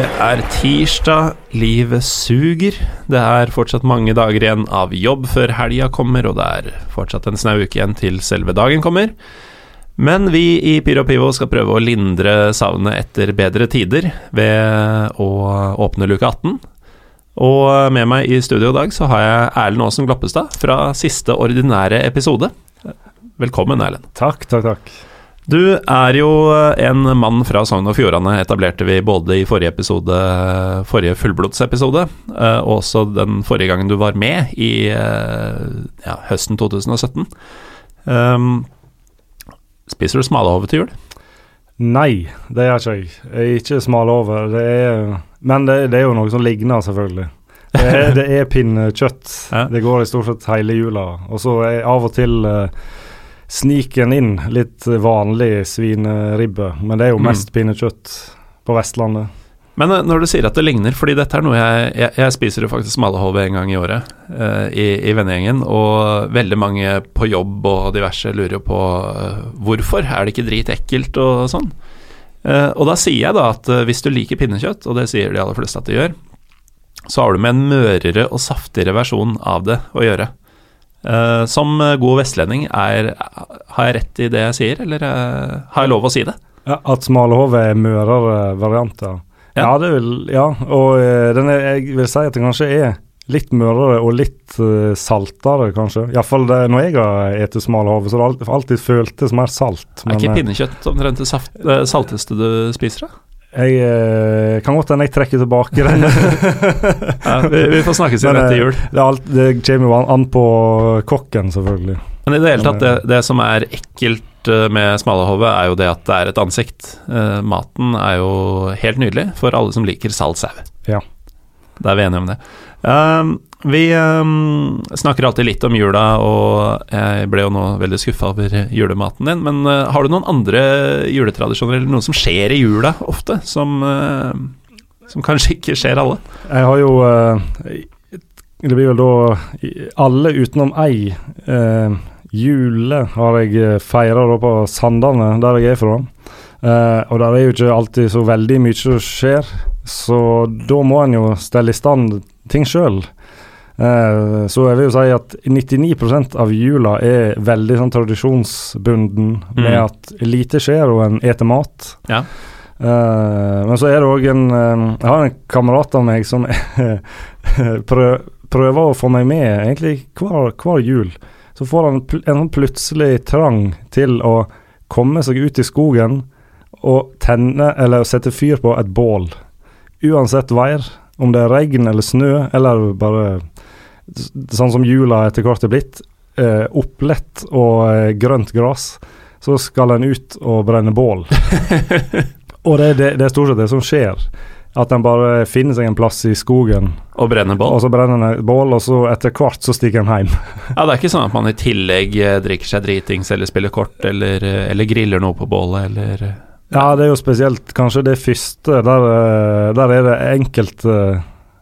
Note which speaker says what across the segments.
Speaker 1: Det er tirsdag, livet suger. Det er fortsatt mange dager igjen av jobb før helga kommer, og det er fortsatt en snau uke igjen til selve dagen kommer. Men vi i Pyro Pivo skal prøve å lindre savnet etter bedre tider ved å åpne luke 18. Og med meg i studio i dag så har jeg Erlend Aasen Gloppestad fra siste ordinære episode. Velkommen, Erlend.
Speaker 2: Takk, takk, takk.
Speaker 1: Du er jo en mann fra Sogn og Fjordane, etablerte vi både i forrige episode, forrige fullblodsepisode, eh, og også den forrige gangen du var med i eh, ja, høsten 2017. Um, spiser du smalahove til jul?
Speaker 2: Nei, det gjør ikke jeg. Jeg er ikke smalahove. Men det, det er jo noe som ligner, selvfølgelig. Det er, det er pinnekjøtt. Det går i stort sett hele jula. Og så av og til uh, sniker en inn litt vanlig svineribbe. Men det er jo
Speaker 1: Mm.
Speaker 2: mest pinnekjøtt på Vestlandet.
Speaker 1: Men eh, når du sier at det ligner, fordi dette er noe jeg Jeg, jeg spiser jo faktisk smalahove en gang i året uh, i, i vennegjengen, og veldig mange på jobb og diverse lurer jo på uh, hvorfor. Er det ikke dritekkelt og sånn? Uh, og da sier jeg da at hvis du liker pinnekjøtt, og det sier de aller fleste at de gjør, så har du med en mørere og saftigere versjon av det å gjøre. Eh, som god vestlending er Har jeg rett i det jeg sier, eller uh, har jeg lov å si det?
Speaker 2: Ja, at smalahove er mørere varianter.
Speaker 1: Ja.
Speaker 2: Ja. det vil Ja, og eh, den er, jeg vil si at den kanskje er litt mørere og litt uh, saltere, kanskje. Iallfall når jeg har spist smalahove, så har det alltid, føltes mer salt.
Speaker 1: Er ikke pinnekjøtt omtrent det saft, salteste du spiser? da?
Speaker 2: Jeg eh, kan godt hende jeg trekker tilbake den.
Speaker 1: Ja, vi, vi får snakkes igjen etter
Speaker 2: eh,
Speaker 1: jul.
Speaker 2: det, alt, det kommer jo an, an på kokken, selvfølgelig.
Speaker 1: Men i det hele tatt, det, det som er ekkelt eh, med smalahove, er jo det at det er et ansikt. Eh, maten er jo helt nydelig for alle som liker salt sau.
Speaker 2: Ja.
Speaker 1: Da er vi enige om det. Um, vi um, snakker alltid litt om jula, og jeg ble jo nå veldig skuffa over julematen din. Men uh, har du noen andre juletradisjoner, eller noe som skjer i jula ofte, som, uh, som kanskje ikke skjer alle?
Speaker 2: Jeg har jo uh, Det blir vel da alle utenom ei jule har jeg feira på Sandane, der jeg er fra. Og der er jo ikke alltid så veldig mye som skjer, så da må en jo stelle i stand ting sjøl. Så jeg vil jo si at 99% av jula er veldig sånn tradisjonsbunden, med
Speaker 1: Mm.
Speaker 2: at lite skjer og en eter mat.
Speaker 1: Ja.
Speaker 2: Eh, men så er det òg en eh, Jeg har en kamerat av meg som prø, prøver å få meg med egentlig hver, hver jul. Så får han en sånn plutselig trang til å komme seg ut i skogen og tenne eller sette fyr på et bål. Uansett vær, om det er regn eller snø, eller bare sånn som jula etter hvert er blitt, eh, opplett og eh, grønt gress, så skal en ut og brenne bål. Og det, det, det er stort sett det som skjer. At en bare finner seg en plass i skogen,
Speaker 1: Og brenner bål?
Speaker 2: og så brenner en bål, og så etter hvert så stikker en hjem.
Speaker 1: Ja, det er ikke sånn at man i tillegg eh, drikker seg dritings eller spiller kort eller, eh, eller griller noe på bålet eller
Speaker 2: Ja, det er jo spesielt kanskje det første. Der, der er det enkelte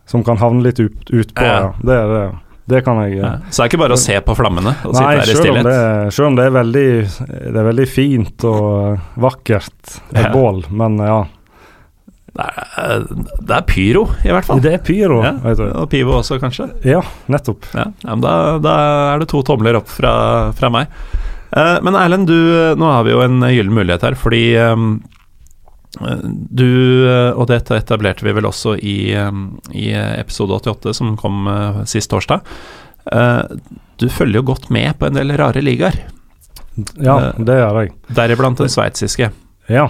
Speaker 2: som kan havne litt ut, på.
Speaker 1: Ja.
Speaker 2: Ja. Det, er det. Det kan jeg
Speaker 1: ja. Så det er ikke bare å se på flammene og sitte
Speaker 2: Nei,
Speaker 1: der i stillhet.
Speaker 2: Nei, selv om det er veldig Det er veldig fint og vakkert, et
Speaker 1: Ja.
Speaker 2: bål, men ja.
Speaker 1: Det er, det er pyro, i hvert fall.
Speaker 2: Det er pyro,
Speaker 1: ja, og pivo også, kanskje.
Speaker 2: Ja, nettopp.
Speaker 1: Ja, da, da er det to tomler opp fra, fra meg. Eh, men Erlend, du, nå har vi jo en gyllen mulighet her, fordi eh, du, eh, og dette etablerte vi vel også i, eh, i episode 88, som kom eh, sist torsdag. Du følger jo godt med på en del rare ligaer,
Speaker 2: Ja, det gjør jeg.
Speaker 1: deriblant den sveitsiske.
Speaker 2: Ja.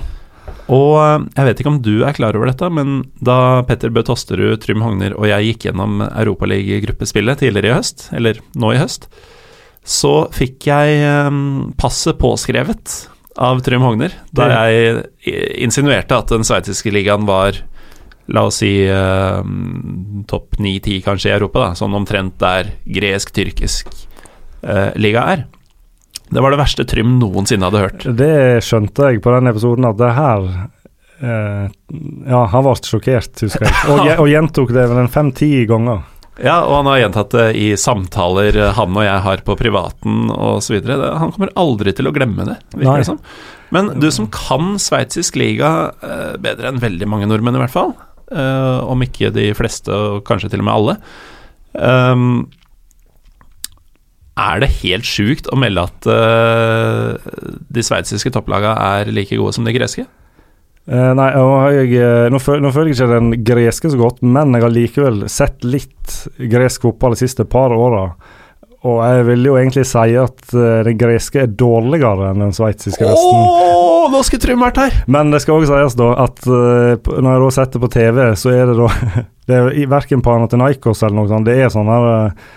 Speaker 1: Og jeg vet ikke om du er klar over dette, men da Petter Bø Tosterud, Trym Hogner og jeg gikk gjennom Europaliga-gruppespillet tidligere i høst, eller nå i høst, så fikk jeg passet påskrevet av Trym Hogner da jeg insinuerte at den sveitsiske ligaen var La oss si eh, topp 9-10 kanskje i Europa, da, sånn omtrent der gresk-tyrkisk eh, liga er. Det var det verste Trym noensinne hadde hørt.
Speaker 2: Det skjønte jeg på den episoden, at det her eh, Ja, han ble sjokkert, husker jeg. Og, og gjentok det vel en fem-ti ganger.
Speaker 1: Ja, og han har gjentatt det i samtaler han og jeg har på privaten osv. Han kommer aldri til å glemme det, virker det som. Men du som kan sveitsisk liga eh, bedre enn veldig mange nordmenn, i hvert fall, eh, om ikke de fleste, og kanskje til og med alle ehm, Er det helt sjukt å melde at eh, de sveitsiske topplagene er like gode som de greske?
Speaker 2: Eh, nei, og jeg, eh, nå, føl, nå føler jeg ikke den greske så godt, men jeg har likevel sett litt gresk fotball de siste par åra. Og jeg vil jo egentlig si at uh, den greske er dårligere enn den sveitsiske
Speaker 1: oh,
Speaker 2: resten.
Speaker 1: Norske trymmert Trym her!
Speaker 2: Men det skal også sies da at uh, når jeg da setter på TV, så er det da Det er i- verken Panathinaikos eller noe sånt, det er sånn her eh,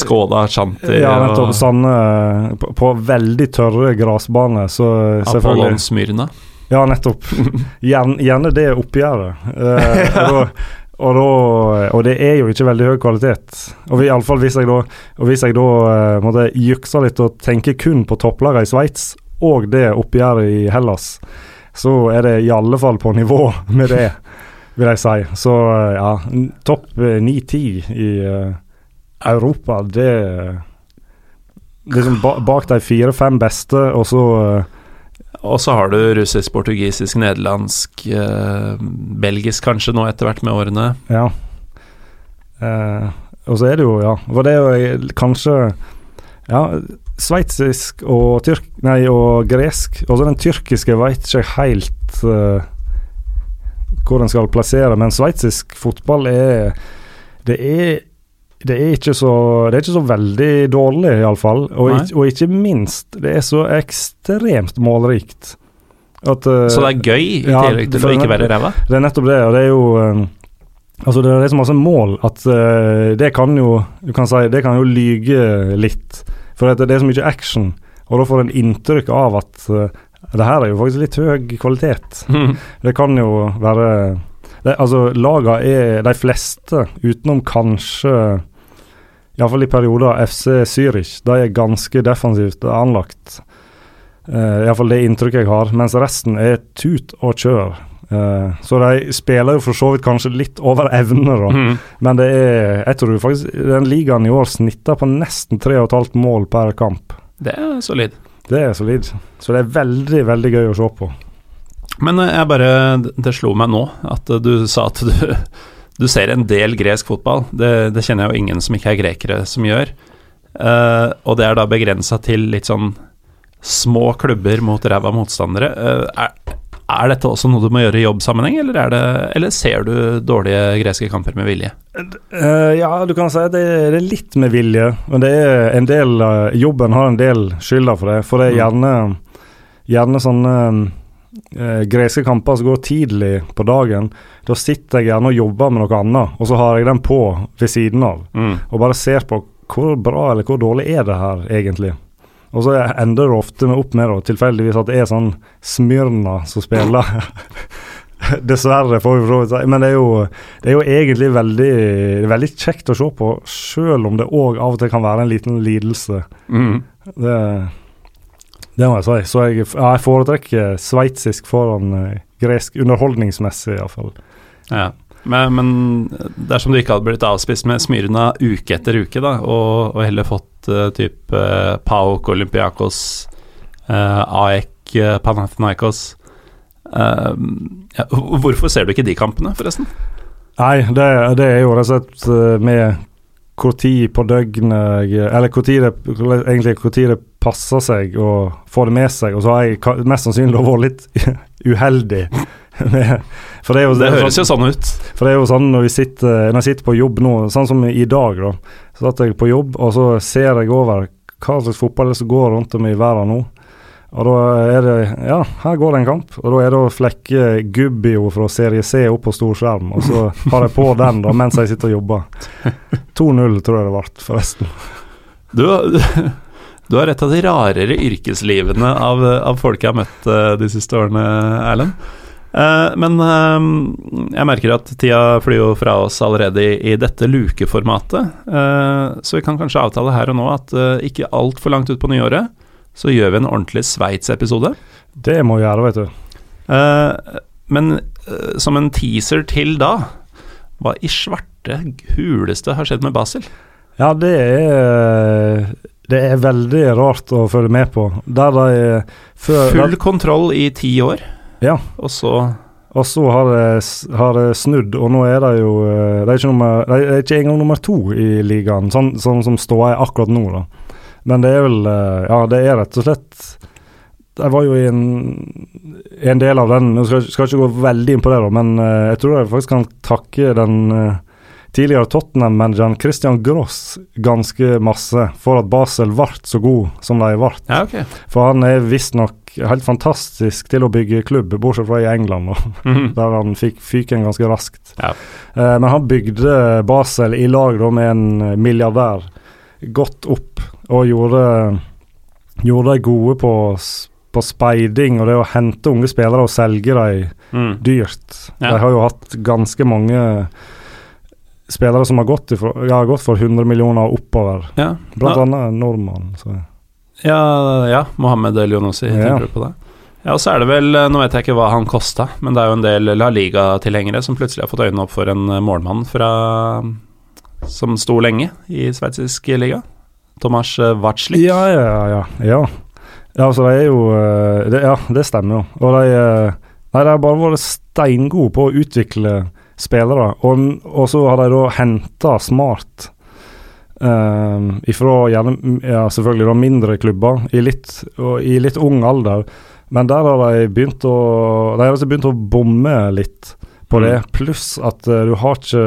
Speaker 1: Skåda, Chanti
Speaker 2: Ja, nettopp. Sanne på, på veldig tørre gressbaner, så
Speaker 1: Apollon
Speaker 2: selvfølgelig
Speaker 1: Smyrna.
Speaker 2: Ja, nettopp. Gjerne, det oppgjøret. Eh, og, og, da, og det er jo ikke veldig høy kvalitet. Og i alle fall hvis jeg da, og hvis jeg da eh, måtte jukse litt og tenke kun på topplagene i Sveits og det oppgjøret i Hellas, så er det i alle fall på nivå med det, vil jeg si. Så eh, ja, topp eh, 9-10 i eh, Europa, det Liksom ba, bak de fire-fem beste, og så
Speaker 1: Og så har du russisk, portugisisk, nederlandsk, eh, belgisk kanskje nå etter hvert med årene.
Speaker 2: Ja. Eh, og så er det jo, ja For det er jo eh, kanskje Ja, sveitsisk og tyrk... Nei, og gresk. Og så den tyrkiske veit ikke helt eh, hvor den skal plassere, men sveitsisk fotball er Det er det er, ikke så, det er ikke så veldig dårlig, iallfall. Og,
Speaker 1: Nei.
Speaker 2: og ikke minst, det er så ekstremt målrikt. At, eh,
Speaker 1: Så det er gøy, i
Speaker 2: ja,
Speaker 1: tillegg til å
Speaker 2: det-
Speaker 1: ikke være ræva.
Speaker 2: det er nettopp det, og det er jo eh, Altså Det er så masse mål at eh, det kan jo Du kan si det kan jo lyge litt. For at det er så mye action, og da får en inntrykk av at det her er jo faktisk litt høy kvalitet. Det kan jo være det, Altså Laga er de fleste, utenom kanskje Iallfall i perioder FC Zürich, de er ganske defensivt anlagt. Uh, Iallfall det inntrykket jeg har. Mens resten er tut og kjør. Uh, så de spiller jo for så vidt kanskje litt over evne, da.
Speaker 1: Mm.
Speaker 2: Men det er Jeg tror faktisk den ligaen i år snitter på nesten 3,5 mål per kamp.
Speaker 1: Det er solid.
Speaker 2: Det er solid. Så det er veldig, veldig gøy å se på.
Speaker 1: Men eh, jeg bare Det slo meg nå at du sa at du, du ser en del gresk fotball. Det, det kjenner jeg jo ingen som ikke er grekere som gjør. Uh, og det er da begrensa til litt sånn små klubber mot ræva motstandere. Uh, er, er dette også noe du må gjøre i jobbsammenheng, eller, er det, eller ser du dårlige greske kamper med vilje?
Speaker 2: Uh, ja, du kan si det, er litt med vilje, men det er en del Jobben har en del skylda for det. For det er gjerne, gjerne sånne eh, greske kamper som går tidlig på dagen. Da sitter jeg gjerne og jobber med noe annet, og så har jeg den på ved siden av. Og bare ser på hvor bra eller hvor dårlig er det her egentlig. Og så ender det ofte med opp med da, tilfeldigvis at det er sånn Smyrna som spiller. Dessverre, får vi for så si. Men det er, jo, det er jo egentlig veldig, veldig kjekt å se på, selv om det òg av og til kan være en liten lidelse.
Speaker 1: Mm.
Speaker 2: Det, det må jeg si. Så jeg, ja, jeg foretrekker sveitsisk foran eh, gresk, underholdningsmessig iallfall.
Speaker 1: Ja. Men, men dersom du ikke hadde blitt avspist med Smyrna uke etter uke, da, og, og heller fått uh, type uh, PAOK, Olympiakos, uh, AEK, uh, Panathinaikos uh, ja, Hvorfor ser du ikke de kampene, forresten?
Speaker 2: Nei, det, det er jo rett og slett eh, med når på døgnet Eller hvor tid det, egentlig hvor tid det passer seg og få det med seg. Og så har jeg mest sannsynlig vært litt uheldig. for det, jo,
Speaker 1: Det høres
Speaker 2: sånn,
Speaker 1: jo sånn ut.
Speaker 2: For det er jo sånn når vi sitter, når jeg sitter på jobb nå, sånn som i dag, da. Så satt jeg på jobb, og så ser jeg over hva slags fotball som går rundt om i verden nå. Og da er det Ja, her går det en kamp. Og da er det å flekke Gubbio fra serie C opp på stor skjerm, og så har jeg på den da mens jeg sitter og jobber. 2-0 tror jeg det ble, forresten.
Speaker 1: Du, du har et av de rarere yrkeslivene av, av folk jeg har møtt uh, de siste årene, Erlend. Uh, men uh, jeg merker at tida flyr jo fra oss allerede i, dette lukeformatet. Så vi kan kanskje avtale her og nå at ikke altfor langt ut på nyåret så gjør vi en ordentlig Sveits-episode.
Speaker 2: Det må vi gjøre, vet
Speaker 1: du. men som en teaser til da, hva i svarte huleste har skjedd med Basel?
Speaker 2: Ja, det er det er veldig rart å følge med på. Der de
Speaker 1: før, Full kontroll i ti år?
Speaker 2: Ja.
Speaker 1: Og så
Speaker 2: og så har det, har det, snudd, og nå er det jo eh, Det er ikke, nummer, det er ikke engang nummer to i ligaen, sånn, sånn som ståa er akkurat nå, da. Men det er vel eh, Ja, det er rett og slett Jeg var jo i en, en del av den Jeg skal, skal, ikke gå veldig inn på det, da, men eh, jeg tror jeg faktisk kan takke den tidligere Tottenham-manageren Christian Gross ganske masse for at Basel ble så god som de ble.
Speaker 1: Ja, okay.
Speaker 2: For han er visstnok helt fantastisk til å bygge klubb, bortsett fra i England, mm. der han fikk fyken ganske raskt.
Speaker 1: Ja.
Speaker 2: Eh, men han bygde Basel i lag da, med en milliardær godt opp, og gjorde, gjorde de gode på, på speiding og det å hente unge spillere og selge dem mm. dyrt. Ja. De har jo hatt ganske mange spillere som har gått, ifra, har gått for 100 millioner oppover,
Speaker 1: ja.
Speaker 2: blant annet nordmann. Så.
Speaker 1: Ja, ja Mohammed El Yonossi, tenker du på det? Ja, og så er det vel Nå vet jeg ikke hva han kosta, men det er jo en del La Liga-tilhengere som plutselig har fått øynene opp for en eh, målmann fra som sto lenge i sveitsisk liga. Tomas Watzlik.
Speaker 2: Ja, ja, ja. Ja, ja altså de er jo eh, det, Ja, det stemmer jo. Og de eh, Nei, de har bare vært steingode på å utvikle spillere, og, og så har de da henta smart Uh, ifra gjerne, ja, selvfølgelig da mindre klubber i litt, i litt ung alder. Men der har de begynt å De har altså begynt å bomme litt på mm. det. Pluss at uh, du har ikke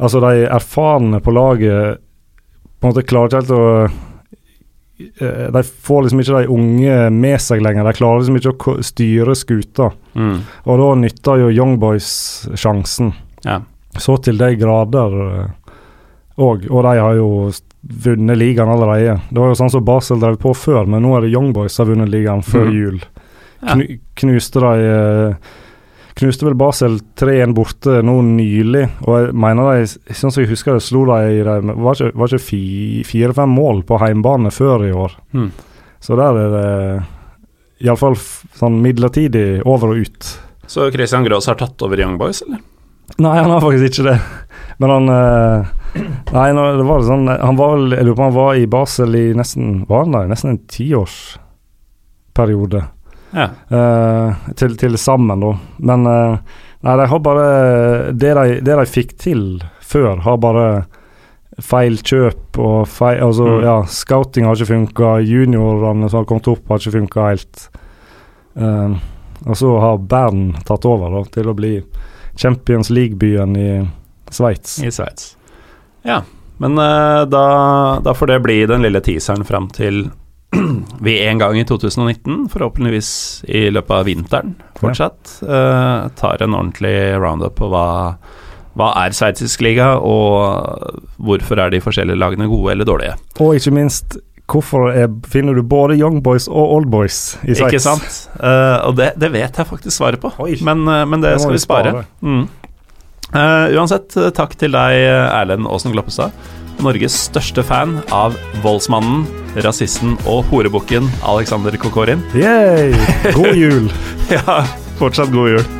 Speaker 2: Altså, de erfarne på laget på en måte klarer ikke helt å De får liksom ikke de unge med seg lenger. De klarer liksom ikke å styre skuta.
Speaker 1: Mm.
Speaker 2: Og da nytter jo Young Boys sjansen.
Speaker 1: Ja.
Speaker 2: Så til de grader og, og de har jo vunnet ligaen allerede. Det var jo sånn som Basel drev på før, men nå er det Young Boys som har vunnet ligaen før mm. jul. Knu, knuste de eh, Knuste vel Basel 3-1 borte nå nylig, og jeg mener de, sånn som jeg husker det, slo de Var ikke, var ikke fire-fem mål på heimbane før i år.
Speaker 1: Mm.
Speaker 2: Så der er det iallfall sånn midlertidig over og ut.
Speaker 1: Så Christian Grås har tatt over Young Boys, eller?
Speaker 2: Nei, han har faktisk ikke det. Men han uh, Nei, det var sånn Han var vel Jeg lurer på han var i Basel i nesten Var han der nesten en tiårsperiode.
Speaker 1: Ja.
Speaker 2: Uh, til, til sammen, da. Men uh, nei, de har bare det de, det de fikk til før, har bare feil kjøp og feil Altså, mm. ja, scouting har ikke funka, juniorene som har kommet opp, har ikke funka helt. Uh, og så har Bern tatt over da, til å bli Champions League-byen i Sveits.
Speaker 1: I Sveits. Ja, men da, da, får det bli den lille teaseren fram til vi en gang i 2019, forhåpentligvis i løpet av vinteren fortsatt, uh, tar en ordentlig roundup på hva, hva er sveitsisk liga, og hvorfor er de forskjellige lagene gode eller dårlige.
Speaker 2: Og ikke minst hvorfor er, finner du både Young Boys og Old Boys i Sveits?
Speaker 1: Ikke sant. Uh, og det, det, vet jeg faktisk svaret på, men, uh, men, det, det skal vi spare. spare. Mm. Uh, uansett, takk til deg, Erlend Aasen Gloppestad. Norges største fan av voldsmannen, rasisten og horebukken Alexander Kokorin.
Speaker 2: Yay! God jul!
Speaker 1: ja, fortsatt god jul.